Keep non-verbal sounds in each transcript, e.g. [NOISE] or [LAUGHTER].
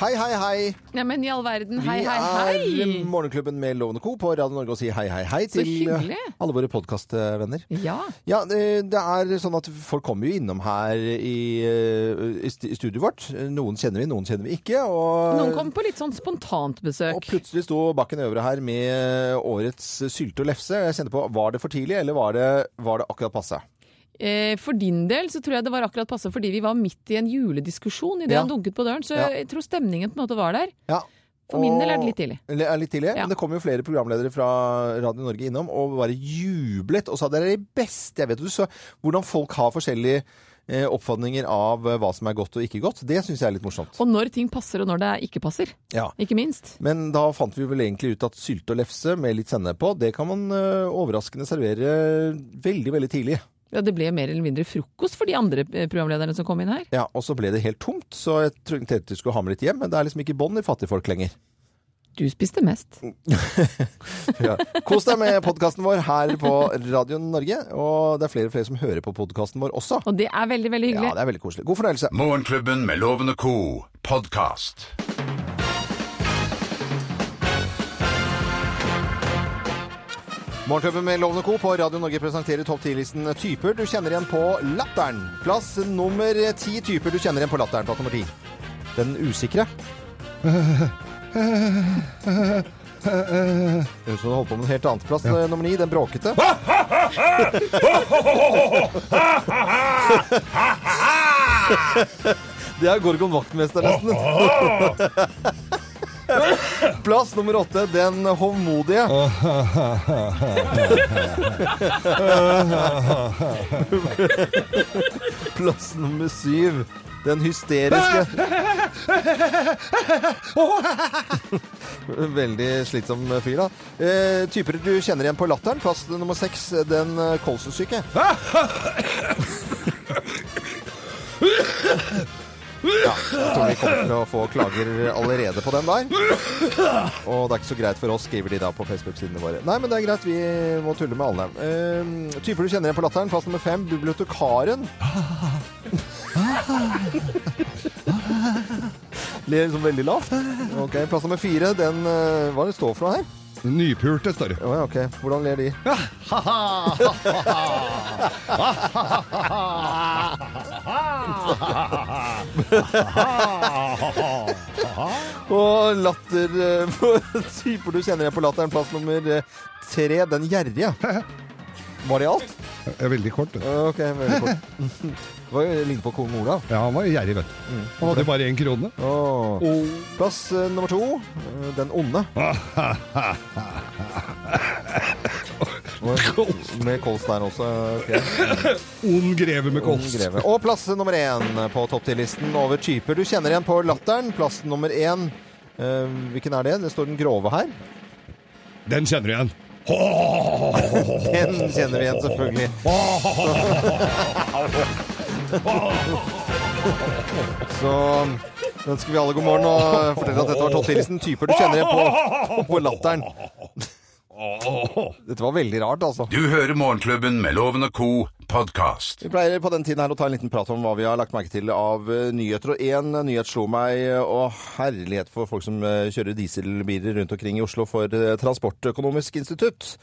Hei, hei, hei. Ja, men i all verden, hei, hei, hei, Vi er! Morgenklubben med Lovende Co. på Radio Norge og sier hei, hei, hei til eh, alle våre podkastvenner. Ja. Ja, det, det er sånn at folk kommer jo innom her i, eh, i studioet vårt. Noen kjenner vi, noen kjenner vi ikke. Og, Noen kommer på litt sånn spontant besøk. og plutselig sto Bakken Øvre her med årets sylte og lefse. Jeg kjente på, Var det for tidlig, eller var det, var det akkurat passe? Eh, for din del så tror jeg det var akkurat passe, fordi vi var midt i en julediskusjon idet Ja. han dunket på døren, så Ja. jeg tror stemningen på en måte var der. Ja. For min del er det litt tidlig. Det er litt tidlig, Ja. men det kom jo flere programledere fra Radio Norge innom og bare jublet og sa det er det beste jeg vet. Du så hvordan folk har forskjellige eh, oppfatninger av eh, hva som er godt og ikke godt. Det syns jeg er litt morsomt. Og når ting passer, og når det ikke passer. Ja. Ikke minst. Men da fant vi vel egentlig ut at sylte og lefse med litt sennep på, det kan man eh, overraskende servere veldig, veldig tidlig. Ja, det ble mer eller mindre frokost for de andre eh, programlederne som kom inn her. Ja, Og så ble det helt tomt, så jeg tenkte vi skulle ha med litt hjem. Men det er liksom ikke bånd i fattigfolk lenger. Du spiste mest. [LAUGHS] Ja. Kos deg med podkasten vår her på Radio Norge. Og det er flere og flere som hører på podkasten vår også. Og det er veldig, veldig hyggelig. Ja, det er veldig koselig. God fornøyelse. Morgenklubben med Lovende Co. podkast. Morgenklubben med Lovende Co. på Radio Norge presenterer topp 10-listen typer du kjenner igjen på latteren. Plass nummer ti typer du kjenner igjen på latteren. Plass nummer ti. Den usikre. Høres ut som du holder på med en helt annet plass. Ja. Nummer ni, den bråkete. [LAUGHS] [LAUGHS] Det er Gorgon vaktmester, nesten. [LAUGHS] [LAUGHS] Plass nummer åtte, den hovmodige. [LAUGHS] Plass nummer syv, den hysteriske. [LAUGHS] Veldig slitsom fyr, da. Eh, typer du kjenner igjen på latteren. Plass nummer seks, den kolsensyke. kolssyke. Ja, jeg tror vi kommer til å få klager allerede på den der. Og det er ikke så greit for oss, skriver de da på Facebook-sidene våre. Nei, men det er greit, vi må tulle med alle. Uh, typer du kjenner igjen på latteren. Plass nummer fem, bibliotekaren. [LAUGHS] Ler liksom veldig lavt. Ok, Plass nummer fire, den eh, Hva er det står for noe her? Nypulte, står det. Oh, ja, ok. Hvordan ler de? [LAUGHS] Og latter eh, [LAUGHS] Typer du kjenner igjen på latteren. Plass nummer eh, tre, den gjerrige. [LAUGHS] Var det alt? Er veldig kort. Ok, veldig kort. Det var jo lignet på kong Ola. Ja, han var gjerrig, vet du. Han hadde jo bare én krone. Åh. Plass eh, nummer to, eh, den onde. [LAUGHS] Med kols der også. ok. [LAUGHS] Ond greve med kols. greve. Og plass nummer én på topp 10-listen over typer du kjenner igjen på latteren. Plass nummer én. eh, hvilken er det? Det står den grove her. Den kjenner du igjen. Den kjenner vi igjen, selvfølgelig. Så ønsker vi alle god morgen og forteller at dette var Tott 10-listen. Typer du kjenner igjen på, på latteren. Dette var veldig rart, altså. Du hører Morgenklubben med Lovende Co. podkast. Vi pleier på den tiden her å ta en liten prat om hva vi har lagt merke til av eh, nyheter. Og én nyhet slo meg, eh, og herlighet for folk som eh, kjører dieselbiler rundt omkring i Oslo for eh, Transportøkonomisk institutt.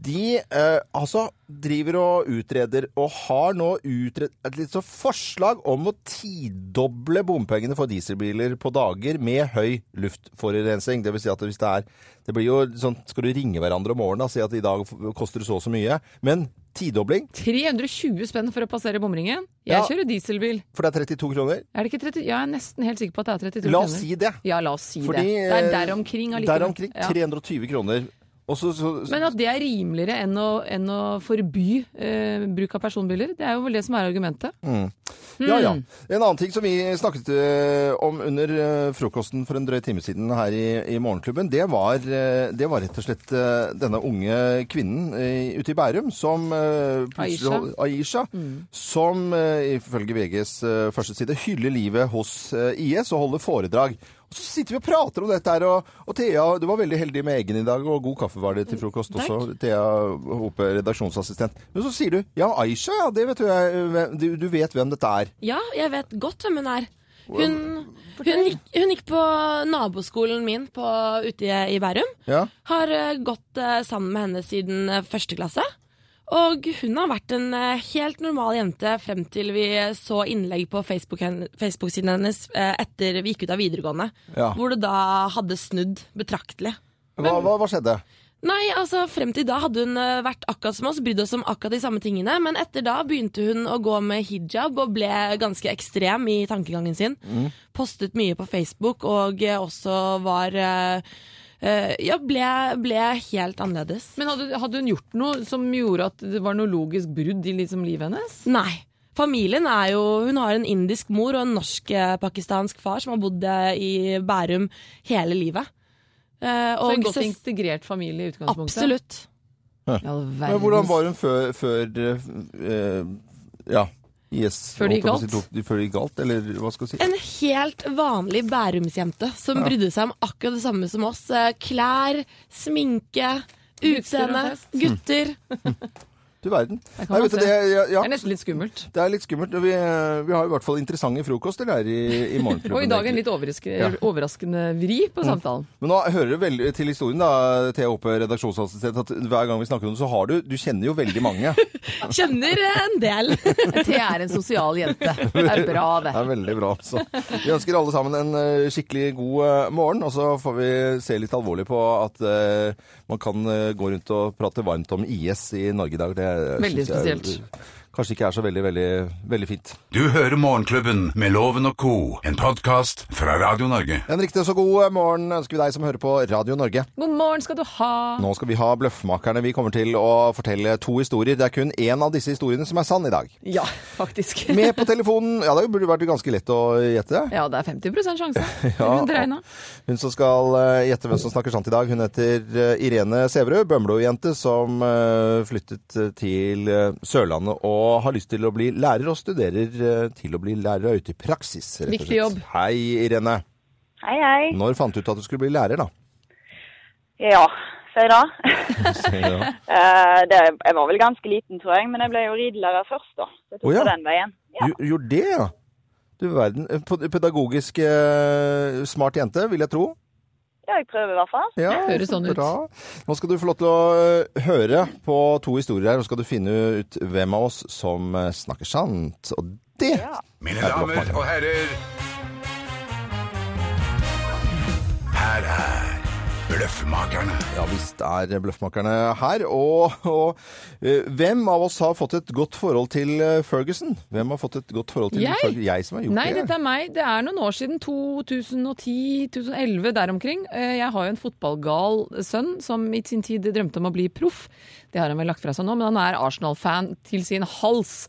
De eh, altså driver og utreder, og har nå utredet et litt så forslag om å tidoble bompengene for dieselbiler på dager med høy luftforurensning. Det vil si at hvis det er Det blir jo sånn Skal du ringe hverandre om morgenen og si at i dag koster det så og så mye? Men tidobling 320 spenn for å passere bomringen. Jeg Ja. kjører dieselbil. For det er 32 kroner? Er det ikke 30? Ja, jeg er nesten helt sikker på at det er 32 kroner. La oss kroner. si det. Ja, la oss si Fordi, det. Det er eh, der omkring allikevel. Der omkring Ja. 320 kroner. Og så, så, Men at det er rimeligere enn å, enn å forby eh, bruk av personbiler, det er jo vel det som er argumentet. Ja, ja. En annen ting som vi snakket eh, om under eh, frokosten for en drøy time siden her i, i Morgenklubben, det var, eh, det var rett og slett denne unge kvinnen ute i Bærum som Aisha, Aisha. mm. Som ifølge VGs første side hyller livet hos IS og holder foredrag. Og så sitter vi og prater om dette her, og, og Thea, du var veldig heldig med eggen i dag, og god kaffe var det til frokost Takk. også. Thea Hope, redaksjonsassistent. Men så sier du ja, Aisha, ja, det vet du, jeg, du, du vet hvem dette er. Ja, jeg vet godt hvem hun er. Hun, hun, gikk, hun gikk på naboskolen min på, ute i, i Bærum. Ja. Har eh, gått eh, sammen med henne siden eh, første klasse. Og hun har vært en eh, helt normal jente frem til vi så innlegg på Facebook-siden Facebook-siden hennes eh, etter vi gikk ut av videregående. Ja. Hvor det da hadde snudd betraktelig. Hva, hva, hva skjedde? Nei, altså frem til da hadde hun eh, vært akkurat som oss, brydd oss om akkurat de samme tingene. Men etter da begynte hun å gå med hijab og ble ganske ekstrem i tankegangen sin. Postet mye på Facebook og også var eh, Ja, ble, ble helt annerledes. Men hadde, hadde hun gjort noe som gjorde at det var noe logisk brudd i liksom livet hennes? Nei. Familien er jo Hun har en indisk mor og en norsk-pakistansk far som har bodd eh, i Bærum hele livet. Eh, Så en godt søs- integrert familie i utgangspunktet? Absolutt. Ja. Ja, Men hvordan var hun før, før eh, Ja, IS Før det gikk si, galt? tok- Før det gikk galt, eller hva skal jeg si? En helt vanlig Bærumsjente som brydde seg om akkurat det samme som oss. Eh, Klær, sminke, utseende, og fest. gutter. [LAUGHS] Du verden. Der Nei, vet du, det, ja, ja, Det er nesten litt skummelt. det er litt skummelt. Vi, vi har i hvert fall interessante frokoster der i, i morgenklubben. Og i dag en litt overraskende, overraskende vri på samtalen. Men nå hører du veldig til historien, da, Thea Hoppe, redaksjonsassistent, at hver gang vi snakker om det, så har du Du kjenner jo veldig mange. [LAUGHS] Kjenner en del. [LAUGHS] Thea er en sosial jente. Det er bra, det. Det er veldig bra. Så. Vi ønsker alle sammen en eh, skikkelig god eh, morgen, og så får vi se litt alvorlig på at eh, man kan eh, gå rundt og prate varmt om IS i Norge i dag. Det Veldig spesielt. jeg. Kanskje ikke er så veldig, veldig, veldig fint. Du hører Morgenklubben med Loven og co., en podkast fra Radio Norge. En riktig så god morgen ønsker vi deg som hører på Radio Norge. God morgen skal du ha. Nå skal vi ha Bløffmakerne. Vi kommer til å fortelle to historier. Det er kun én av disse historiene som er sann i dag. Ja, faktisk. [LAUGHS] Med på telefonen Ja, det burde vært ganske lett å gjette. det. Ja, det er 50 sjanse. [LAUGHS] Ja. Hun som skal eh, gjette hvem som snakker sant i dag, hun heter eh, Irene Sæverud, Bømlo-jente som eh, flyttet til Sørlandet og har lyst til å bli lærer, og studerer eh, til å bli lærer og ute i praksis. rett og Viktig jobb. Hei, Irene. Hei, hei. Når fant du ut at du skulle bli lærer, da? Ja, si det. Ja. Eh, det. Jeg var vel ganske liten, tror jeg, men jeg ble jo ridelærer først, da. Så jeg tok Å, ja. den veien. Ja. Du Gjorde det, ja? Du verden. En Pedagogisk eh, smart jente, vil jeg tro. Ja, jeg prøver i hvert fall. Ja, Høres sånn ut. Nå skal du få lov til å eh, høre på to historier her, og skal du finne ut hvem av oss som eh, snakker sant. Og det Ja. Mine damer og herrer Her er Bløffmakerne. Ja visst er Bløffmakerne her. Og, og eh, hvem av oss har fått et godt forhold til eh, Ferguson? Hvem har fått et godt forhold til Jeg? Ferguson? Jeg som har gjort Nei, det. dette er meg. Det er noen år siden. 2010-2011, der omkring. Eh, Jeg har jo en fotballgal sønn som i sin tid drømte om å bli proff. Det har han vel lagt fra seg nå, men han er Arsenal-fan til sin hals.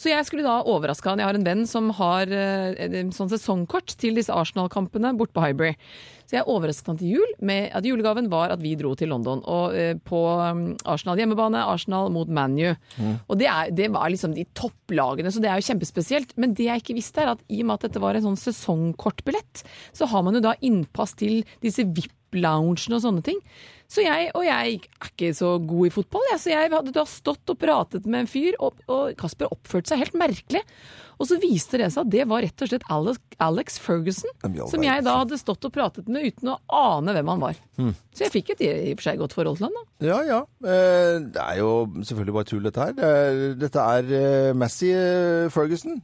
Så jeg skulle da overraske han. Jeg har en venn som har eh, en sånn sesongkort til disse Arsenal-kampene bort på Highbury. Så jeg overrasket han til jul med at julegaven var at vi dro til London. Og eh, på um, Arsenal hjemmebane, Arsenal mot ManU. Og det, er, det var liksom de topplagene, så det er jo kjempespesielt. Men det jeg ikke visste, er at i og med at dette var en sånn sesongkortbillett, så har man jo da innpass til disse VIP-loungene og sånne ting. Så jeg, og jeg er ikke så god i fotball, jeg, så jeg hadde da stått og pratet med en fyr, og, og Kasper oppførte seg helt merkelig. Og så viste det seg at det var rett og slett Alex, Alex Ferguson, som jeg da hadde stått og pratet med uten å ane hvem han var. Så jeg fikk et i og for seg godt forhold til han, da. Ja, ja. Eh, Det er jo selvfølgelig bare tull, dette her. Er, dette er eh, Massey eh, Ferguson.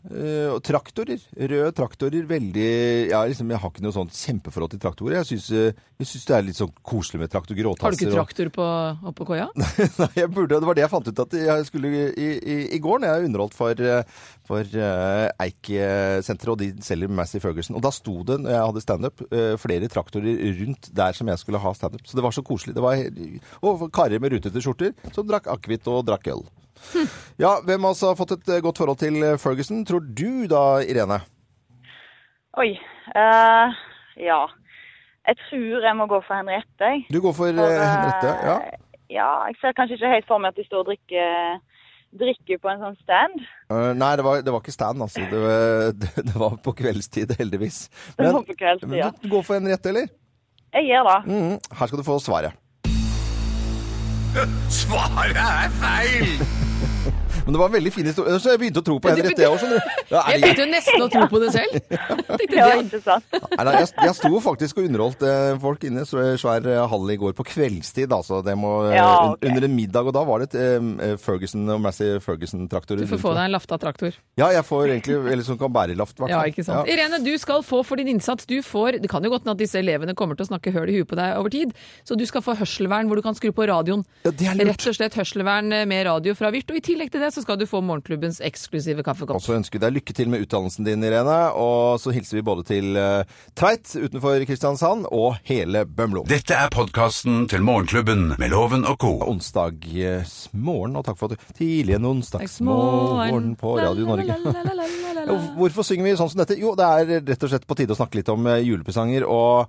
Og traktorer. Røde traktorer. Veldig ja, liksom, Jeg har ikke noe sånt kjempeforhold til traktorer. Jeg syns, jeg det er litt sånn koselig med traktor. Har du ikke traktor på, oppå koia? [LAUGHS] Nei, jeg burde, det var det jeg fant ut at jeg skulle i, i, i går, når jeg underholdt for, for uh, Eik-senteret, og de selger Massey Ferguson. Og da sto det, når jeg hadde standup, uh, flere traktorer rundt der som jeg skulle ha standup. Så det var så koselig. Det var, og karer med rutete skjorter som drakk akevitt og drakk øl. Ja, hvem av oss har fått et eh, godt forhold til eh, Ferguson, tror du da, Irene? Oi. Uh, ja. Jeg tror jeg må gå for Henriette. Du går for For, uh, Henriette, ja. eh, ja, jeg ser kanskje ikke helt for meg at de står og drikker, drikker på en sånn stand. Uh, nei, det var, det var ikke stand, altså. Det var, [LAUGHS] det var på kveldstid, heldigvis. Det var på kveldstid, men ja. du går for rett, eller? Jeg gjør det. Mm, Her skal du få svaret. Svaret er feil! [LAUGHS] Men det var en veldig fin historie, så jeg begynte å tro på Henriette, jeg òg, skjønner du. [LAUGHS] Er Jeg begynte jo nesten å tro på det selv. [LAUGHS] Det, var sant? Nei, nei, jeg, jeg sto faktisk og underholdt eh, folk inne i svær eh, hall i går på kveldstid. Altså, det må, eh, Under en middag, og da var det et eh, Ferguson og Massey Ferguson-traktorer. du får få deg en lafta traktor. Ja, jeg får egentlig Eller som kan bære laft, i hvert Ja, ikke sant. Irene, du skal få for din innsats. Du får, det kan jo godt hende at disse elevene kommer til å snakke høl i huet på deg over tid, så du skal få hørselvern hvor du kan skru på radioen. Ja, det er lurt. Rett og slett hørselvern eh, med radio fra Virt. Og i tillegg til det så skal du få morgenklubbens eksklusive kaffekopp. Og så ønsker vi deg lykke til med utdannelsen din, Irene. Og så hilser vi både til eh, Tveit utenfor Kristiansand og hele Bømlo. Dette er podkasten til Morgenklubben med Loven og co. Onsdagsmorgen, og takk for at du Tidlig en onsdagsmorgen på Radio Norge. Hvorfor synger vi sånn som dette? Jo, det er rett og slett på tide å snakke litt om eh, julepresanger. Og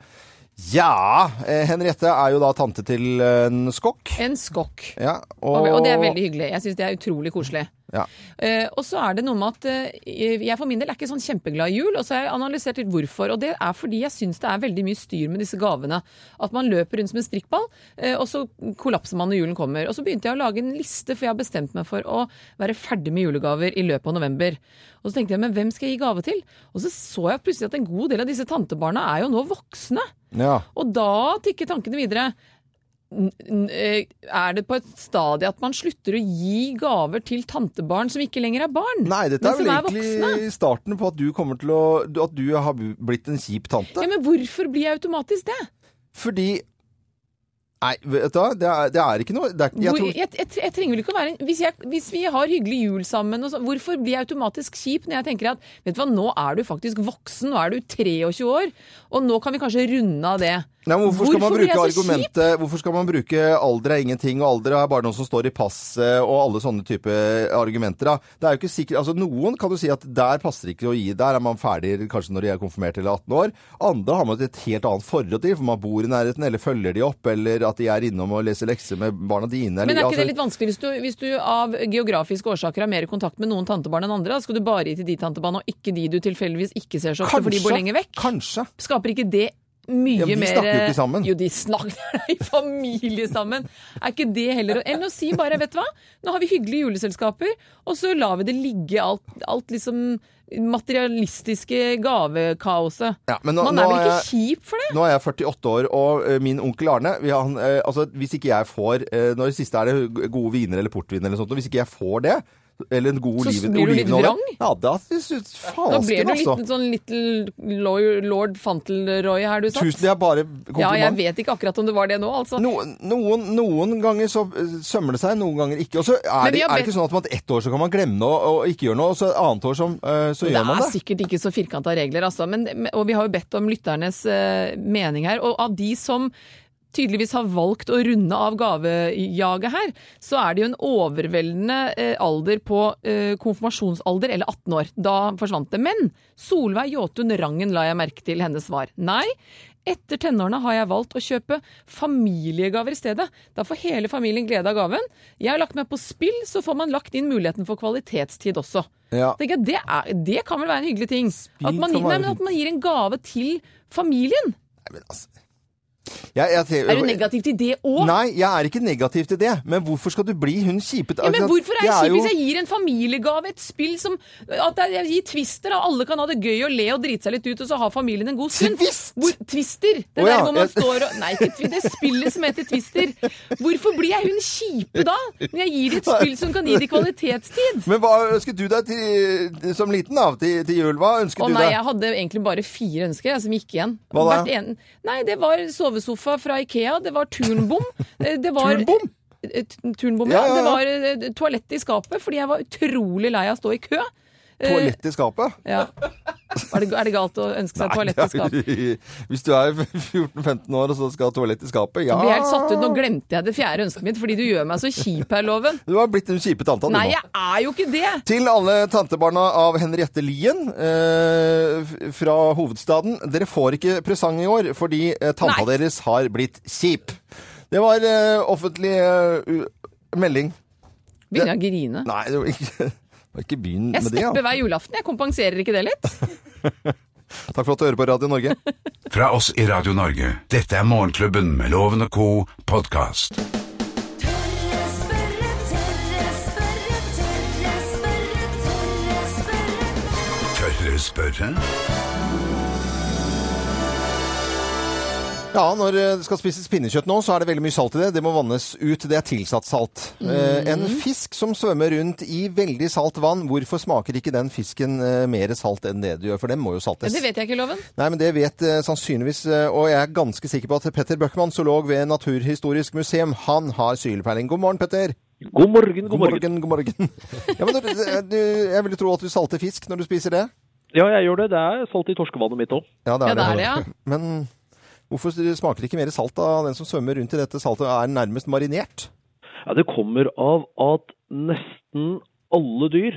ja eh, Henriette er jo da tante til en skokk. En skokk. Ja, Og, og det er veldig hyggelig. Jeg syns det er utrolig koselig. Ja. Uh, og så er det noe med at uh, jeg for min del er ikke sånn kjempeglad i jul, og så har jeg analysert litt hvorfor. Og det er fordi jeg syns det er veldig mye styr med disse gavene. At man løper rundt som en strikkball, uh, og så kollapser man når julen kommer. Og så begynte jeg å lage en liste, for jeg har bestemt meg for å være ferdig med julegaver i løpet av november. Og så tenkte jeg, men hvem skal jeg gi gave til? Og så så jeg plutselig at en god del av disse tantebarna er jo nå voksne. Ja. Og da tikker tankene videre. Eh, Er det på et stadie at man slutter å gi gaver til tantebarn som ikke lenger er barn? Nei, dette er vel egentlig er starten på at du til å At du har blitt en kjip tante. Ja, men hvorfor blir jeg automatisk det? Fordi Nei, vet du hva? Det er, det er ikke noe det er, jeg Hvor, tror, jeg, jeg, jeg trenger vel ikke å være en hvis, jeg, hvis vi har hyggelig jul sammen, og så, hvorfor blir jeg automatisk kjip når jeg tenker at vet du hva, nå er du faktisk voksen, nå er du 23 år, og nå kan vi kanskje runde av det. Nei, hvorfor, hvorfor, skal man bruke argumentet Hvorfor skal man bruke alder er ingenting, og alder er bare noe som står i passet, og alle sånne type argumenter? Da. Det er jo ikke sikkert, altså Noen kan jo si at der passer ikke å gi, der er man ferdig kanskje når de er konfirmert eller 18 år. Andre har man et helt annet forhold til, for man bor i nærheten, eller følger de opp, eller at de er innom og leser lekser med barna dine. Men er eller, ikke det altså- litt vanskelig hvis du, hvis du av geografiske årsaker har mer kontakt med noen tantebarn enn andre? Da skal du bare gi til de tantebarna, og ikke de du tilfeldigvis ikke ser så ofte, for de bor lenger vekk? Kanskje. Skaper ikke det mye Ja, vi mer snakker jo ikke sammen. Jo, de snakker [LAUGHS] i familie sammen. Er ikke det heller Enn å si bare, vet du hva, nå har vi hyggelige juleselskaper, og så lar vi det ligge alt, alt liksom materialistiske gavekaoset. Ja, men nå, Man er vel ikke jeg- kjip for det? Nå er jeg 48 år, og eh, min onkel Arne han, eh, altså, Hvis ikke jeg får eh, Når det siste er det gode viner eller portvin eller sånt, og hvis ikke jeg får det eller en god Så blir du litt olivenolje, vrang? Ja, da syns jeg Da ble du du altså. litt sånn little lord Fantelroy her du satt. Tusen, det er bare Ja, jeg vet ikke akkurat om det var det nå, altså. Noen, noen, noen ganger så eh, sømmer det seg, noen ganger ikke. Og så er, det, er det ikke sånn at man ett år så kan man glemme noe og ikke gjøre noe, og så et annet år eh, så gjør man det. det. er sikkert ikke så firkanta regler, altså. Men, og vi har jo bedt om lytternes eh, mening her. Og av de som tydeligvis har valgt å runde av gavejaget her, så er det jo en overveldende eh, alder på eh, konfirmasjonsalder, eller 18 år. Da forsvant det. Men Solveig Jåtun Rangen la jeg merke til hennes svar. Nei. Etter tenårene har jeg valgt å kjøpe familiegaver i stedet. Da får hele familien glede av gaven. Jeg har lagt meg på spill, så får man lagt inn muligheten for kvalitetstid også. Ja. Jeg, det, er, det kan vel være en hyggelig ting? At man, nei, men at man gir en gave til familien. Nei, men altså. Jeg, jeg, Er du negativ til det òg? Nei, jeg er ikke negativ til det. Men hvorfor skal du bli hun kjipe? Ja, men Altså, hvorfor er jeg kjip hvis jeg gir en familiegave et spill som At jeg gir Twister, da. Alle kan ha det gøy og le og drite seg litt ut, og så har familien en god stund. Twist? Hvor, twister! Det Å, der hvor man står og Nei, ikke det spillet som heter Twister. Hvorfor blir jeg hun kjipe da? Når jeg gir et spill som kan gi dem kvalitetstid? Men hva ønsket du deg til, som liten da, til, til jul? Hva ønsket Å du nei, jeg hadde egentlig bare fire ønsker jeg, som gikk igjen. Hva da? En, nei, det var sovesofa fra Ikea, det var turnbom. [LAUGHS] eh, Det var, Turnbom? Eh, Turnbom, Ja, ja. ja. Det var eh, toalett i skapet, fordi jeg var utrolig lei av å stå i kø. Toalett i skapet? Ja. Er det, er det galt å ønske seg toalett i skapet? Hvis du er [LAUGHS] 14-15 år og så skal ha toalett i skapet, ja. Jeg blir helt satt ut. Nå glemte jeg det fjerde ønsket mitt, fordi du gjør meg så kjip her, Loven. Du har blitt en kjipe tanta, Nei, jeg er jo ikke det! Til alle tantebarna av Henriette Lien eh, fra hovedstaden. Dere får ikke presang i år fordi eh, tanta Nei. deres har blitt kjip. Det var eh, offentlig eh, melding. Begynner jeg å grine. Nei, det var ikke, [LAUGHS] ikke begynn Jeg med det. stepper Ja. hver julaften. Jeg kompenserer ikke det litt? [LAUGHS] Takk for at du hører på Radio Norge. [LAUGHS] Fra oss i Radio Norge. Dette er Morgenklubben med Loven og co. podkast. Tørre spørre, Ja, når eh, det skal spises pinnekjøtt nå, så er det veldig mye salt i det. Det må vannes ut. Det er tilsatt salt. Eh, En fisk som svømmer rundt i veldig salt vann, hvorfor smaker ikke den fisken eh, mer salt enn det du gjør? For den må jo saltes. Men Det vet jeg ikke, Loven. Nei, men det vet eh, sannsynligvis, eh, og jeg er ganske sikker på at Petter Bøckmann, zoolog ved Naturhistorisk museum, han har sylepeiling. God morgen, Petter. God morgen, god morgen. God morgen. god [LAUGHS] morgen. ja, men du, du, jeg ville tro at du salter fisk når du spiser det. Ja, jeg gjør det. Det er salt i torskevannet mitt òg. Ja, det Ja, det er det, ja. Men hvorfor smaker det ikke mer salt av den som svømmer rundt i dette saltet er nærmest marinert? Ja, det kommer av at nesten alle dyr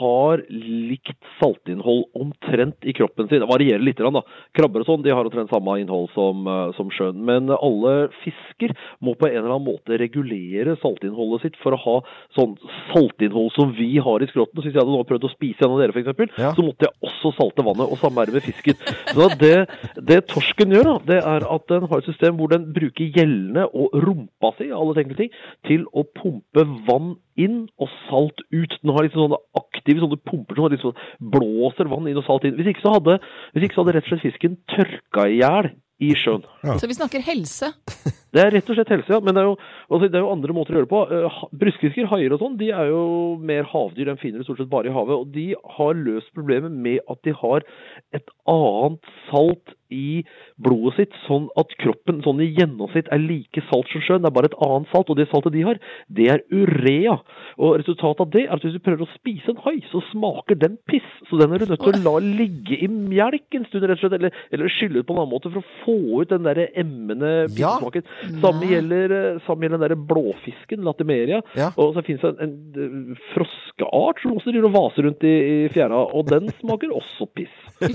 har likt saltinnhold omtrent i kroppen sin. Det varierer litt, da. Krabber og sånn de har omtrent samme innhold som, eh, som sjøen. Men alle fisker må på en eller annen måte regulere saltinnholdet sitt for å ha sånn saltinnhold som vi har i skrotten. Så hvis jeg hadde nå prøvd å spise en av dere, f.eks., Ja. så måtte jeg også salte vannet. Og samme er det med fisken. Så det, det torsken gjør, da, det er at den har et system hvor den bruker gjellene og rumpa si, alle tenkelige ting, til å pumpe vann inn og salt ut. Den har liksom sånne aktive sånne pumper som liksom blåser vann inn og salt inn. Hvis ikke så hadde, hvis ikke så hadde rett og slett fisken tørka i hjel i sjøen. Så vi snakker helse. [LAUGHS] Det er rett og slett helse, ja. Men det er jo, altså, det er jo andre måter å gjøre det på. Bruskfisker, Brystfisker, haier og sånn, de er jo mer havdyr. De finner det stort sett bare i havet. Og de har løst problemet med at de har et annet salt i blodet sitt, sånn at kroppen sånn i gjennomsnitt er like salt som sjøen. Det er bare et annet salt, og det saltet de har, det er urea. Og resultatet av det er at hvis du prøver å spise en hai, så smaker den piss. Så den er du nødt til å la ligge i melk en stund, rett og slett, eller, eller skylle ut på en annen måte for å få ut den der emmende Ja. pissesmaken. Samme gjelder, eh, samme gjelder den der blåfisken, latimeria. Ja. Og så finnes det en, en froskeart som også driver og vaser rundt i, i fjæra, og den smaker også piss. [LAUGHS]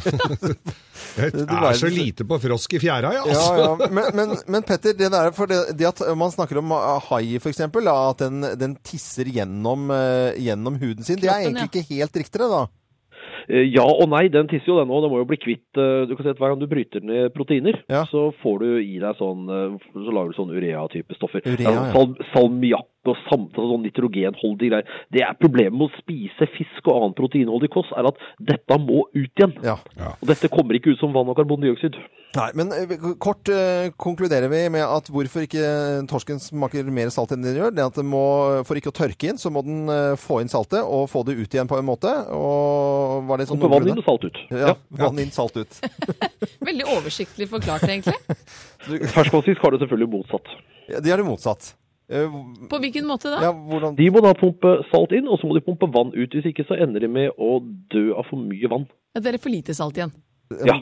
Det er var- så lite på frosk i fjæra, ja. Ja, Altså. ja. Men, men, men Petter, det, der, for det, det at man snakker om uh, hai f.eks., at den, den tisser gjennom, uh, gjennom huden sin, det er egentlig ikke helt riktig, det da? Eh, Ja og nei, den tisser jo den òg. Den må jo bli kvitt eh, Du kan si at Hver gang du bryter ned proteiner, Ja. så får du i deg sånn eh, Så lager du sånn urea-type stoffer. Urea, ja. Sal salmiakk og samtidig sånn nitrogenholdige greier. Det er problemet med å spise fisk og annen proteinholdig kost, er at dette må ut igjen. Ja. Og dette kommer ikke ut som vann og karbondioksid. Nei, men uh, kort uh, konkluderer vi med at hvorfor ikke torsken smaker mer salt enn den gjør, det er at den må, for ikke å tørke inn, så må den uh, få inn saltet og få det ut igjen på en måte. Og var det sånn vann inn og salt ut. Ja, Ja. vann inn, salt ut. [LAUGHS] Veldig oversiktlig forklart, egentlig. [LAUGHS] Ferskvannsfisk har det selvfølgelig motsatt. Ja, De har det motsatt. Uh, På hvilken måte da? ja, De må da pumpe salt inn, og så må de pumpe vann ut. Hvis ikke så ender de med å dø av for mye vann. Ja, det er for lite salt igjen. Ja.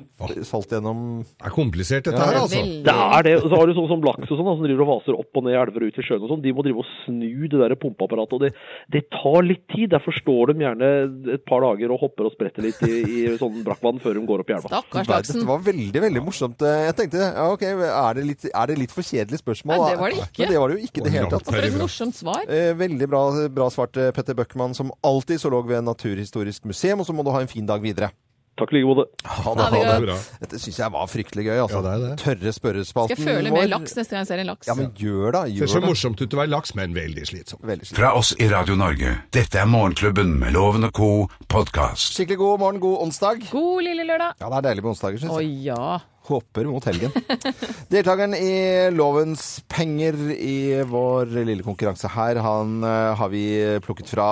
Salt gjennom Det er komplisert, dette Ja, her, er altså. Det er det. Og så har du sånn som laks og sånn, som driver og vaser opp og ned i elver og ut i sjøen og sånn. De må drive og snu det der pumpeapparatet. Og det, det tar litt tid. Derfor står de gjerne et par dager og hopper og spretter litt i, i sånn brakkvann før de går opp i elva. Stakkars laksen. Dette var veldig, veldig morsomt. Jeg tenkte, ja ok, er det litt, er det litt for kjedelig spørsmål? Nei, det var det ikke. Men det var det jo ikke i det hele tatt. For et morsomt svar. Eh, Veldig bra, bra svart, eh, Petter Bøckmann, som alltid så lå ved Naturhistorisk museum. Og så må du ha en fin dag videre. Takk i like måte. Ha det. det Ha det. Dette syns jeg var fryktelig gøy. altså. Ja, det er det. Tørre spørrespalten vår. Skal jeg føle mer laks neste gang jeg ser en laks? Ja, men gjør da. Ser så morsomt ut å være laks, men veldig slitsomt. Veldig slitsom. Fra oss i Radio Norge. Dette er Morgenklubben med Loven og co. podkast. Skikkelig god morgen, god onsdag. God lille lørdag. Ja, det er deilig med onsdager, syns Å ja. Håper mot helgen. [LAUGHS] Deltakeren i Lovens penger i vår lille konkurranse her, han eh, har vi plukket fra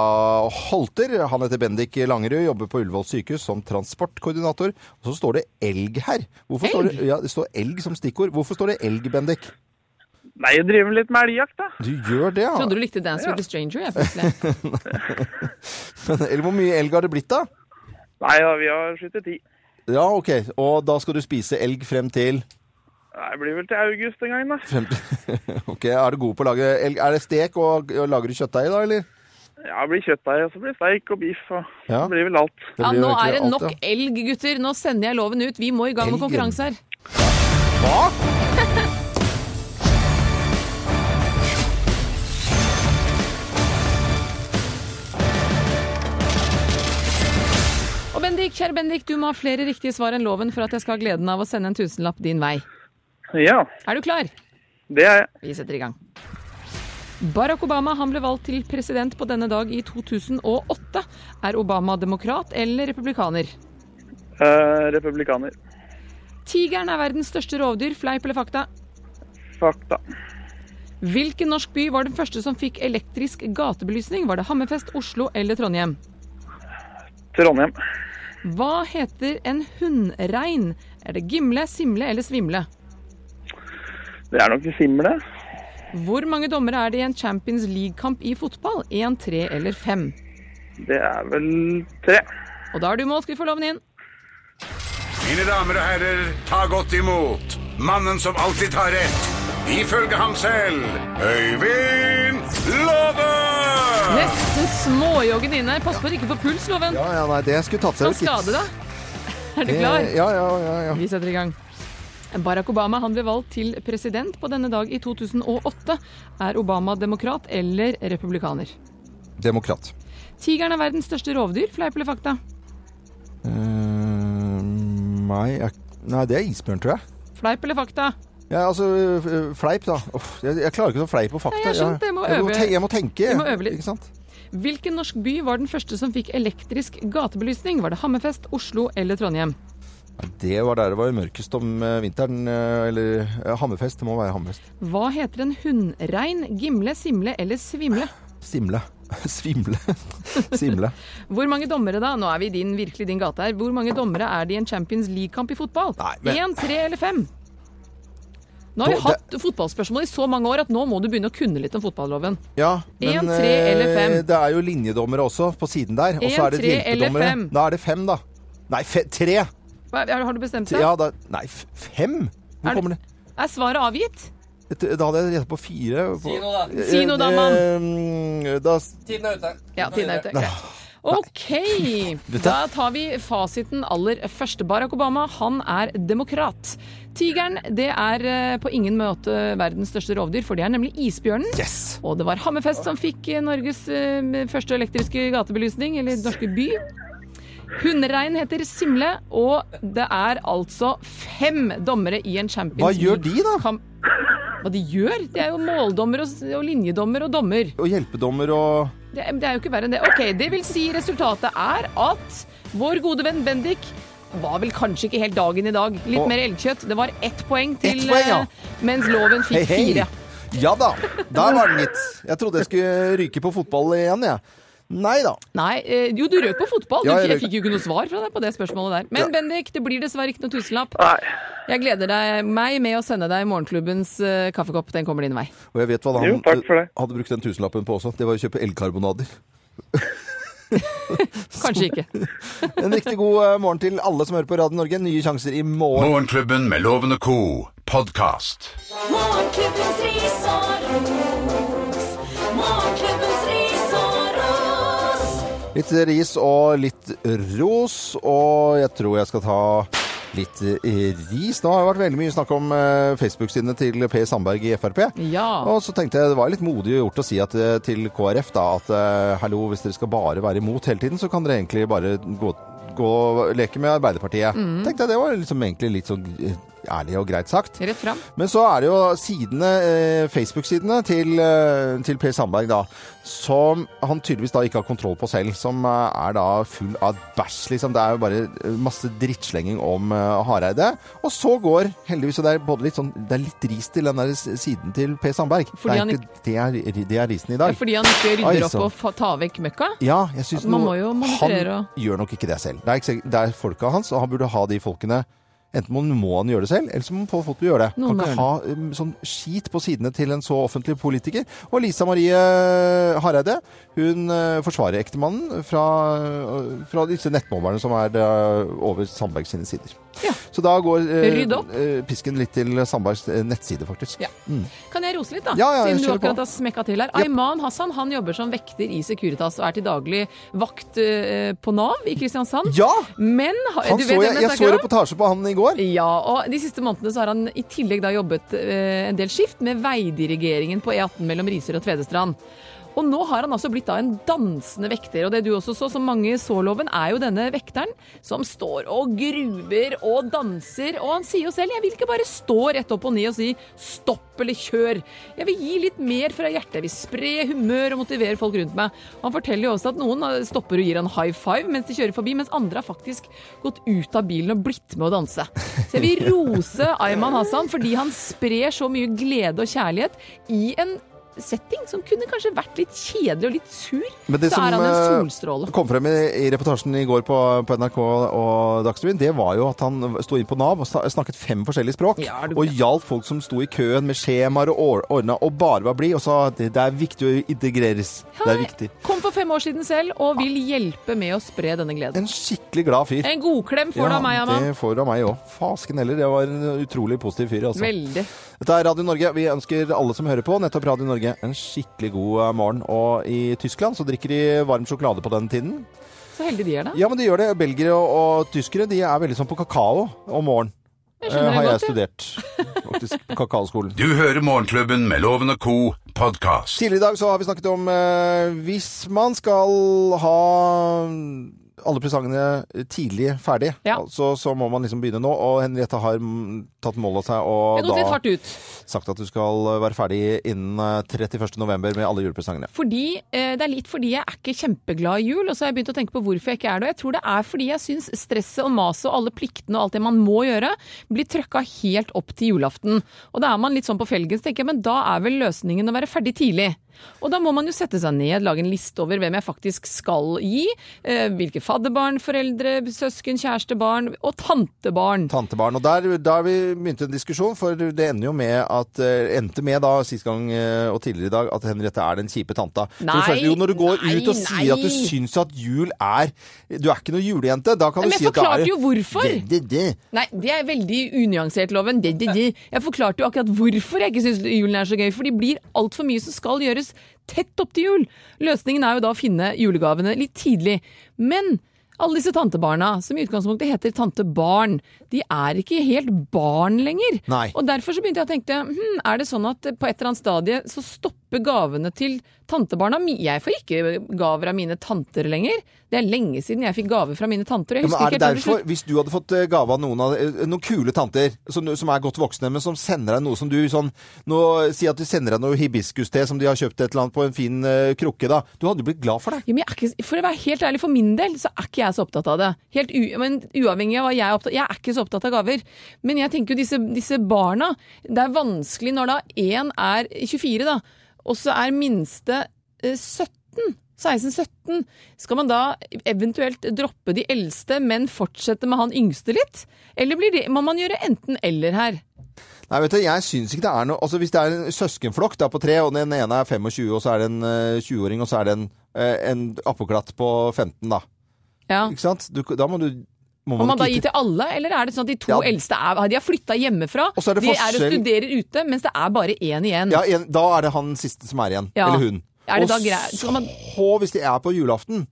Holter. Han heter Bendik Langerud, jobber på Ullevål sykehus som transportkoordinator. Og så står det elg her. Hvorfor Står det, ja, det står elg som stikkord. Hvorfor står det elg, Bendik? Nei, jeg driver litt med elgjakt, da. Du gjør det, ja. Trodde du likte Dance with a Stranger, jeg plutselig. [LAUGHS] Eller hvor mye elg har det blitt, da? Nei, ja, vi har skutt ti. Ja, ok. Og da skal du spise elg frem til Nei, Det blir vel til august en gang, da. frem til [LAUGHS] Ok, Er du god på å lage elg? Er det stek, og, og lager du kjøttdeig da, eller? Ja, det blir kjøttdeig, og så blir det steik og biff, og Ja. det blir vel alt. Det Ja, blir jo nå er egentlig det alt, nok ja. elg, gutter. Nå sender jeg loven ut. Vi må i gang med Elgen. konkurranse her. Hva? Bendik, kjære Bendik, du må ha flere riktige svar enn loven for at jeg skal ha gleden av å sende en tusenlapp din vei. Ja, Er du klar? det er jeg. Vi setter i gang. Barack Obama han ble valgt til president på denne dag i 2008. Er Obama demokrat eller republikaner? Eh, republikaner. Tigeren er verdens største rovdyr, fleip eller fakta? Fakta. Hvilken norsk by var den første som fikk elektrisk gatebelysning? Var det Hammerfest, Oslo eller Trondheim? Trondheim. Hva heter en hunnrein? Er det gimle, simle eller svimle? Det er nok simle. Hvor mange dommere er det i en Champions League-kamp i fotball? Én, tre eller fem? Det er vel tre. Og da er du i mål, skal vi få loven inn. Mine damer og herrer, ta godt imot mannen som alltid tar rett, ifølge ham selv, Øyvind Låve! Nesten småjoggen inne. Pass på at du ikke får puls, Loven. Ja, ja, nei, det skulle tatt seg ut. skade deg. [LAUGHS] Er du klar? Eh, Ja, ja, ja. ja. Vi setter i gang. Barack Obama han ble valgt til president på denne dag i 2008. Er Obama demokrat eller republikaner? Demokrat. Tigeren er verdens største rovdyr, fleip eller fakta? Uh, nei, jeg, nei, det er isbjørn, tror jeg. Fleip eller fakta? Ja, altså, øh, fleip, da. Uff, jeg, jeg klarer ikke å fleip på fakta. Nei, jeg skjønte, jeg må jeg, må, te, jeg må tenke. jeg må øve litt. Ikke sant? Hvilken norsk by var den første som fikk elektrisk gatebelysning? Var det Hammerfest, Oslo eller Trondheim? Det var der det var mørkest om eh, vinteren. eh, Eller ja, Hammerfest. Det må være Hammerfest. Hva heter en hunnrein? Gimle, simle eller svimle? Simle. [LAUGHS] Svimle. [LAUGHS] Simle. Hvor mange dommere da? Nå er vi i din, virkelig din gate her. Hvor mange dommere er det i en Champions League-kamp i fotball? Nei, men- Én, tre eller fem? Nå har vi hatt hatt fotballspørsmål i så mange år at nå må du begynne å kunne litt om fotballoven. Ja, men En, tre eller fem? eh, det er jo linjedommere også på siden der. Og så er det tre eller hjelpedommere. fem? Da er det fem, da. Nei, fe, tre. Hva, har du bestemt deg? Ja, da, nei, fem? Hvor Er kommer det? Er svaret avgitt? Da hadde jeg gjetta på fire. Si noe, da. Si noe, da, mann. mann. Da Tiden er ute. Ja, tiden er ute. Greit. OK. Da tar vi fasiten aller første. Barack Obama, han er demokrat. Tigeren det er eh, på ingen måte verdens største rovdyr, for det er nemlig isbjørnen. Yes! Og det var Hammerfest som fikk eh, Norges eh, første elektriske gatebelysning, eller norske by. Hunderein heter Simle, og det er altså fem dommere i en Champions Hva gjør de, da? Hva de gjør? De er jo måldommer og, og linjedommer og dommer. Og hjelpedommer og Det, det er jo ikke verre enn det. Ok, Det vil si resultatet er at vår gode venn Bendik var vel kanskje ikke helt dagen i dag. Litt Og- mer elgkjøtt. Det var ett poeng til Ett poeng, ja. eh, mens loven fikk Hei, hei. fire. Ja da, der var den gitt. Jeg trodde jeg skulle ryke på fotball igjen, jeg. Nei da. Nei, eh, jo du røk på fotball. Du, Ja, jeg jeg fikk jo ikke noe svar fra deg på det spørsmålet der. Men Ja. Bendik, det blir dessverre ikke noe tusenlapp. Nei. Jeg gleder deg, meg med å sende deg morgenklubbens uh, kaffekopp. Den kommer din vei. Og jeg vet hva han Jo, takk for det. hadde brukt den tusenlappen på også. Det var å kjøpe elgkarbonader. [LAUGHS] [LAUGHS] Kanskje ikke. [LAUGHS] En riktig god eh, morgen til alle som hører på Radio Norge. Nye sjanser i morgen. Morgenklubben med Lovende Co. podkast. Morgenklubbens ris og ros. Morgenklubbens ris og ros. Litt ris og litt ros, og jeg tror jeg skal ta litt eh, ris. Nå har det vært veldig mye snakk om eh, Facebook-sidene til Per Sandberg i Frp. Ja. Og så tenkte jeg det var litt modig gjort å si at, eh, til KrF da, at hallo, hvis dere skal bare være imot hele tiden, så kan dere egentlig bare gå, gå og leke med Arbeiderpartiet. Tenkte jeg det var liksom egentlig litt sånn ærlig og greit sagt. Rett fram. Men så er det jo sidene, eh, Facebook-sidene til, eh, til Per Sandberg, da, som han tydeligvis da ikke har kontroll på selv, som eh, er da full av bæsj, liksom. Det er jo bare masse drittslenging om Hareide. Og så går heldigvis, og det er både litt sånn, det er litt ris til den der siden til Per Sandberg. Fordi det, er han ikke, det, er, det er risen i Ja, dag. fordi han ikke rydder Oi, opp og tar vekk møkka? Ja, jeg monitorere Han gjør nok ikke det selv. Det er, ikke, det er folka hans, og han burde ha de folkene Enten må, må han gjøre det selv, eller så må Pål gjøre det. Noen kan ikke ha um, sånn skit på sidene til en så offentlig politiker. Og Lisa Marie Hareide, hun uh, forsvarer ektemannen fra, uh, fra disse nettmobberne som er uh, over Sandberg sine sider. Ja. Så da går eh, uh, pisken litt til Sandbergs uh, nettside, faktisk. Ja. Kan jeg rose litt, da? Ja, Siden du akkurat på. har smekka til her. Yep. Ayman Hassan han jobber som vekter i Securitas og er til daglig vakt eh, på Nav i Kristiansand. Ja! Men ha- Han du så vet jeg, jeg så reportasje på han i går. Ja, og de siste månedene så har han i tillegg da jobbet eh, en del skift med veidirigeringen på E18 mellom Riser og Tvedestrand. Og nå har han altså blitt da en dansende vekter, og det du også så, som mange så loven, er jo denne vekteren som står og gruver og danser. Og han sier jo selv 'jeg vil ikke bare stå rett opp og ned og si stopp eller kjør'. Jeg vil gi litt mer fra hjertet, jeg vil spre humør og motivere folk rundt meg. Og han forteller jo også at noen eh, stopper og gir han high five mens de kjører forbi, mens andre har faktisk gått ut av bilen og blitt med å danse. Så jeg vil rose Ayman Hassan fordi han sprer så mye glede og kjærlighet i en setting som kunne kanskje vært litt kjedelig og litt sur. Men det så er han en solstråle. Det som kom frem i, i reportasjen i går på, på NRK og Dagsrevyen, det var jo at han sto inn på Nav og snakket fem forskjellige språk. Ja, og hjalp folk som sto i køen med skjemaer og or- ordna og bare var blid, og sa at det, det er viktig å integreres. Det er viktig. Kom for fem år siden selv og vil hjelpe med å spre denne gleden. En skikkelig glad fyr. En godklem får du av meg, Amand. det får du av meg òg. Fasken heller. Det var en utrolig positiv fyr, altså. Veldig. Dette er Radio Norge. Vi ønsker alle som hører på, nettopp Radio Norge, en skikkelig god eh, morgen. Og i Tyskland så drikker de varm sjokolade på den tiden. Så heldige de er, da. Ja, men de gjør det. Belgere og, og tyskere de er veldig sånn på kakao om morgenen. Jeg Eh, har jeg godt, studert. Faktisk på kakaoskolen. Du hører Morgenklubben med Loven og Co. podkast. Tidligere i dag så har vi snakket om eh, hvis man skal ha alle presangene tidlig ferdig, Ja. så, så må man liksom begynne nå. Og Henriette har tatt mål av seg og da sagt at du skal være ferdig innen eh, 31. november med alle julepresangene. Fordi, eh, det er litt fordi jeg er ikke kjempeglad i jul, og så har jeg begynt å tenke på hvorfor jeg ikke er det. Og jeg tror det er fordi jeg syns stresset og maset og alle pliktene og alt det man må gjøre, blir trøkka helt opp til julaften. Og da er man litt sånn på felgen, så tenker jeg, men da er vel løsningen å være ferdig tidlig. Og da må man jo sette seg ned, lage en liste over hvem jeg faktisk skal gi. Eh, hvilke fadderbarn, foreldre, søsken, kjæreste, barn og tantebarn. Tantebarn. Og der, der vi begynte en diskusjon, for det ender jo med at eh, endte med da sist gang eh, og tidligere i dag at Henriette er den kjipe tanta. Nei, første, jo, når du går nei, ut og sier at du nei. syns at jul er Du er ikke noe julejente, da kan du si at det er Men jeg forklarte jo hvorfor. Det, det, det. Nei, det er veldig unyansert, loven. Jeg forklarte jo akkurat hvorfor jeg ikke syns julen er så gøy. For det blir altfor mye som skal gjøres tett opp til jul. Løsningen er jo da å finne julegavene litt tidlig. Men alle disse tantebarna, som i utgangspunktet heter tantebarn, de er ikke helt barn lenger. Nei. Og derfor så begynte jeg å tenke, hm, er det sånn at på et eller annet stadie så stopper gavene til tantebarna Jeg får ikke gaver av mine tanter lenger. Det er lenge siden jeg fikk gaver fra mine tanter. Ja, men er det derfor, hvis du hadde fått eh, gave av noen, av, eh, noen kule tanter som, som er godt voksne, men som sender deg noe som du sånn nå, Si at de sender deg noe hibiskus-te som de har kjøpt et eller annet på en fin uh, krukke, da. Du hadde jo blitt glad for det. Ja, ikke, for å være helt ærlig, for min del så er ikke jeg så opptatt av det. Helt u, men uavhengig av hva jeg er opptatt Jeg er ikke så opptatt av gaver. Men jeg tenker jo disse, disse barna Det er vanskelig når da én er 24, da, og så er minste eh, 17. 16-17. Skal man da eventuelt droppe de eldste, men fortsette med han yngste litt? Eller blir det, må man gjøre enten-eller her? Nei, vet du, jeg syns ikke det er noe Altså, hvis det er en søskenflokk da på tre, og den ene er 25, og så er det en eh, 20-åring, og så er det en, eh, en appeklatt på 15, da. Ja. Ikke sant? Du, da må du må man, man da gi til alle, eller er det sånn at de to Ja. eldste er, de har flytta hjemmefra? Er de er og studerer ute, mens det er bare én igjen. Ja, en, da er det han siste som er igjen. Ja. Eller hun. Er det og da greit? Man- så, hvis de er på julaften,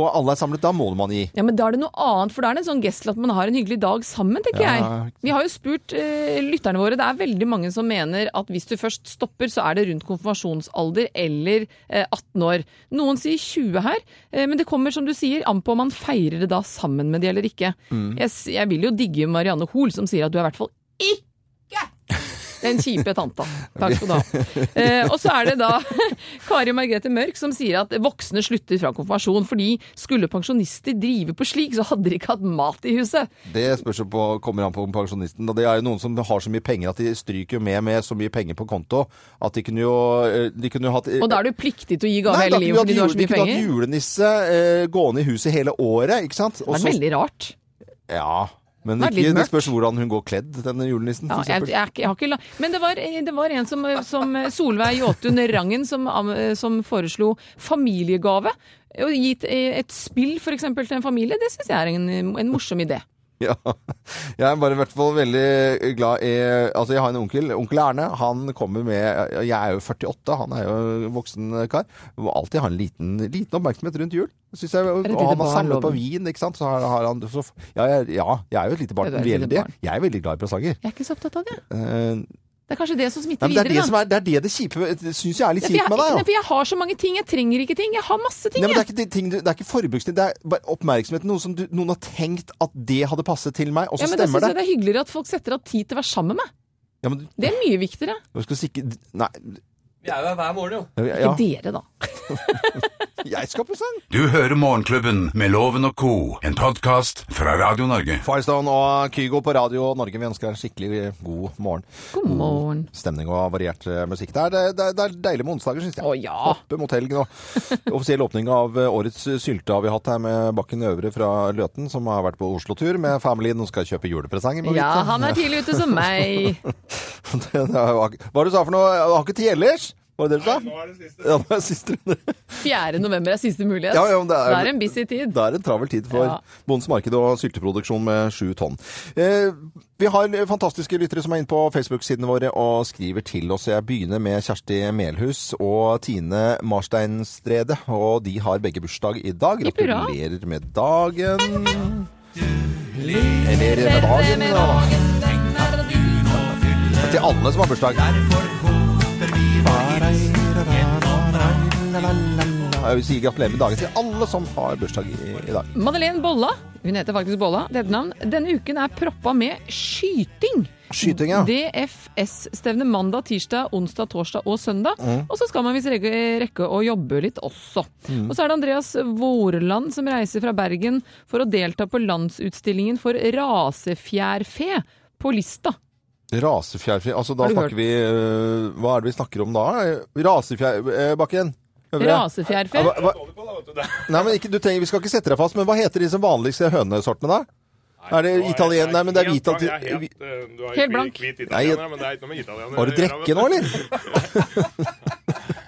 og alle er samlet, da må man gi. Ja, men da er det noe annet, for da er det en sånn gest at man har en hyggelig dag sammen, tenker Ja. jeg. Vi har jo spurt uh, lytterne våre, det er veldig mange som mener at hvis du først stopper, så er det rundt konfirmasjonsalder eller uh, 18 år. Noen sier 20 her, uh, men det kommer, som du sier, an på om man feirer det da sammen med de eller ikke. Mm. Jeg, jeg vil jo digge Marianne Hoel, som sier at du er i hvert fall ikke den kjipe tanta. Takk skal du ha. Eh, og så er det da [LAUGHS] Kari Margrethe Mørk som sier at voksne slutter fra konfirmasjon fordi skulle pensjonister drive på slik, så hadde de ikke hatt mat i huset. Det spørs på, kommer an på pensjonisten. Og det er jo noen som har så mye penger at de stryker med med så mye penger på konto at de kunne jo, eh, de kunne jo hatt Og da er du pliktig til å gi gave hele livet fordi du har så så penger. Nei, de kunne hatt julenisse eh, gående i huset hele året, ikke sant? Det er veldig rart. Ja, Men Det ikke, det spørs hvordan hun går kledd, denne julenissen. Ja, jeg, jeg, jeg har ikke la... Men det var, det var en som, som Solveig Jåtun Rangen som, som foreslo familiegave. Å gi et, spill eksempel til en familie, det syns jeg er en, en morsom idé. [LAUGHS] Ja. Jeg er bare i hvert fall veldig glad i Altså, jeg har en onkel. Onkel Erne. Han kommer med Jeg er jo 48, han er jo voksen kar. Må alltid ha en liten, liten oppmerksomhet rundt jul. Synes jeg, og han har samlet på vin, ikke sant. Så har, har han så, ja, jeg, ja, jeg er jo et lite barn. Veldig. Jeg er veldig glad i presanger. Jeg er ikke så opptatt av det. Eh, Det er kanskje det som smitter smitter Ja, det er videre, det er det, er det, det kjipe syns jeg er litt Ja, kjipt med deg. for jeg har så mange ting. Jeg trenger ikke ting. Jeg har masse ting. Nei, men det, er ikke, ting, det er ikke forbruksting, det er bare oppmerksomheten. Noe som du, noen har tenkt at det hadde passet til meg, og så Ja, men da stemmer syns jeg det. det er hyggeligere at folk setter av tid til å være sammen med meg. Ja, men du, Det er mye viktigere. skal sikre... Nei. Vi er jo her hver morgen, jo. Ja, Ikke dere, da. [LAUGHS] jeg skal på sang. Du hører Morgenklubben med Loven og co., en podkast fra Radio Norge. Firestone og Kygo på Radio Norge. Vi ønsker deg en skikkelig god morgen. God morgen. Stemning og variert eh, musikk. Det er, det er, det er deilig med onsdager, syns jeg. Å ja. Oppe mot helg nå. [LAUGHS] Offisiell åpning av eh, årets sylte har vi hatt her med Bakken Øvre fra Løten, som har vært på Oslo-tur med familien og skal kjøpe julepresanger. Ja, han er tidlig ute som meg. [LAUGHS] [LAUGHS] Er Hva var det du sa for noe? Jeg har ikke tid ellers? Var det det du sa? Nå er det siste. Ja, er siste [LAUGHS] 4. november er siste mulighet. Ja, ja, men det er- det er en busy tid. Det er en travel tid for Ja. Bondens Marked og sylteproduksjon med sju tonn. Eh, vi har fantastiske lyttere som er inne på Facebook-sidene våre og skriver til oss. Jeg begynner med Kjersti Melhus og Tine Marsteinstrede, og de har begge bursdag i dag. Gratulerer med dagen. Gratulerer med dagen. Til alle som har bursdag. Jeg vil si gratulerer med dagen til alle som har bursdag i, i dag. Madeleine Bolla, hun heter faktisk Bolla, det heter navn. Denne uken er proppa med skyting. Skyting, ja. DFS-stevne mandag, tirsdag, onsdag, torsdag og søndag. Mm. Og så skal man visst rekke, å jobbe litt også. Mm. Og så er det Andreas Vårland som reiser fra Bergen for å delta på landsutstillingen for rasefjærfe på Lista. Rasefjærfri Altså, da snakker hørt? vi øh, Hva er det vi snakker om da? Rasefjærbakken? Rasefjærfe? Ja, hva, hva, nei, men ikke, du trenger, Vi skal ikke sette deg fast, men hva heter disse vanligste hønesortene, da? Er det italien... Nei, men det er hvit... Jeg er helt, eh, Helt blank. Hvit italiener, men det er ikke noe med italiener. Har du drikke nå, eller? [LAUGHS]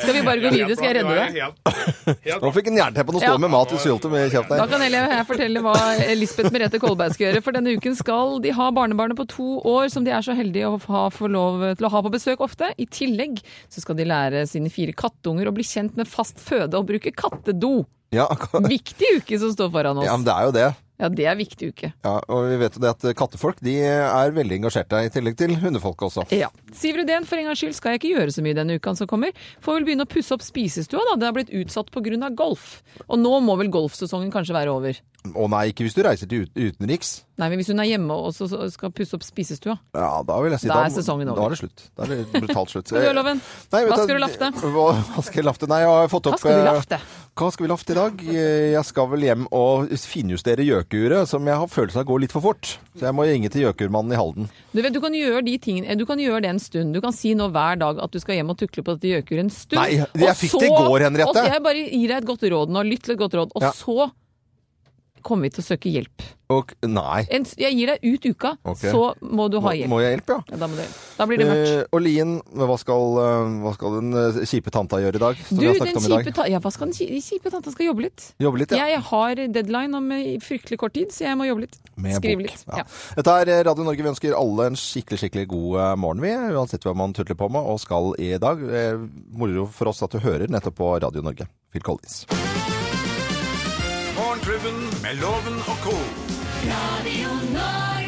Skal vi bare gå videre? Skal jeg redde deg? Nå fikk en jernteppe og stå Ja. med mat i sylte med kjeft Da kan heller jeg fortelle hva Lisbeth Merete Kolberg skal gjøre. For denne uken skal de ha barnebarnet på to år, som de er så heldige å ha, få lov til å ha på besøk ofte. I tillegg så skal de lære sine fire kattunger å bli kjent med fast føde og bruke kattedo. Ja, Viktig uke som står foran oss. ja, men det er jo det. Ja, det er viktig uke. Ja, og vi vet jo det at kattefolk de er veldig engasjerte, i tillegg til hundefolk også. Ja. Siv Rudén, for en gangs skyld skal jeg ikke gjøre så mye denne uka som kommer. Får vel begynne å pusse opp spisestua, da. Det har blitt utsatt pga. golf. Og nå må vel golfsesongen kanskje være over. Å nei, ikke hvis du reiser til utenriks. Nei, men hvis hun er hjemme og skal pusse opp spisestua. Ja, da vil jeg si Da er sesongen over. Da er det slutt. Da er det brutalt slutt. [LAUGHS] Hva gjør loven? Nei, Hva skal du lafte? [LAUGHS] Hva, hva skal jeg lafte? Nei, jeg har fått opp Hva skal du eh, lafte? Hva skal vi lafte i dag? Jeg skal vel hjem og finjustere gjøkeuret, som jeg har følelsen av går litt for fort. Så jeg må ringe til gjøkurmannen i Halden. Du vet, du kan gjøre de tingene, du kan gjøre det en stund. Du kan si nå hver dag at du skal hjem og tukle på dette gjøkuret en stund. Nei, jeg fikk det i går, Henriette. Og jeg bare gir deg et godt råd nå. Lytt til et godt råd. Og Ja. så kommer vi til å søke hjelp. Og nei. En, jeg gir deg ut uka, okay. så må du ha hjelp. må jeg hjelp, ja? Ja, da, må du, da blir det mørkt. Eh, og Lien, hva skal, eh, hva skal den eh, kjipe tanta gjøre i dag? Som Du, vi har snakket om i dag? ta ja, hva skal den kjipe tanta skal jobbe litt? Jobbe litt, ja. Jeg har deadline om eh, fryktelig kort tid, så jeg må jobbe litt. Med Skrive bok. litt. Ja. Ja. Dette er Radio Norge. Vi ønsker alle en skikkelig skikkelig god morgen, vi. Uansett hva man tutler på med og skal i dag. Moro for oss at du hører nettopp på Radio Norge. Phil Collins. Morgenklubben med Loven og co. Radio Norge.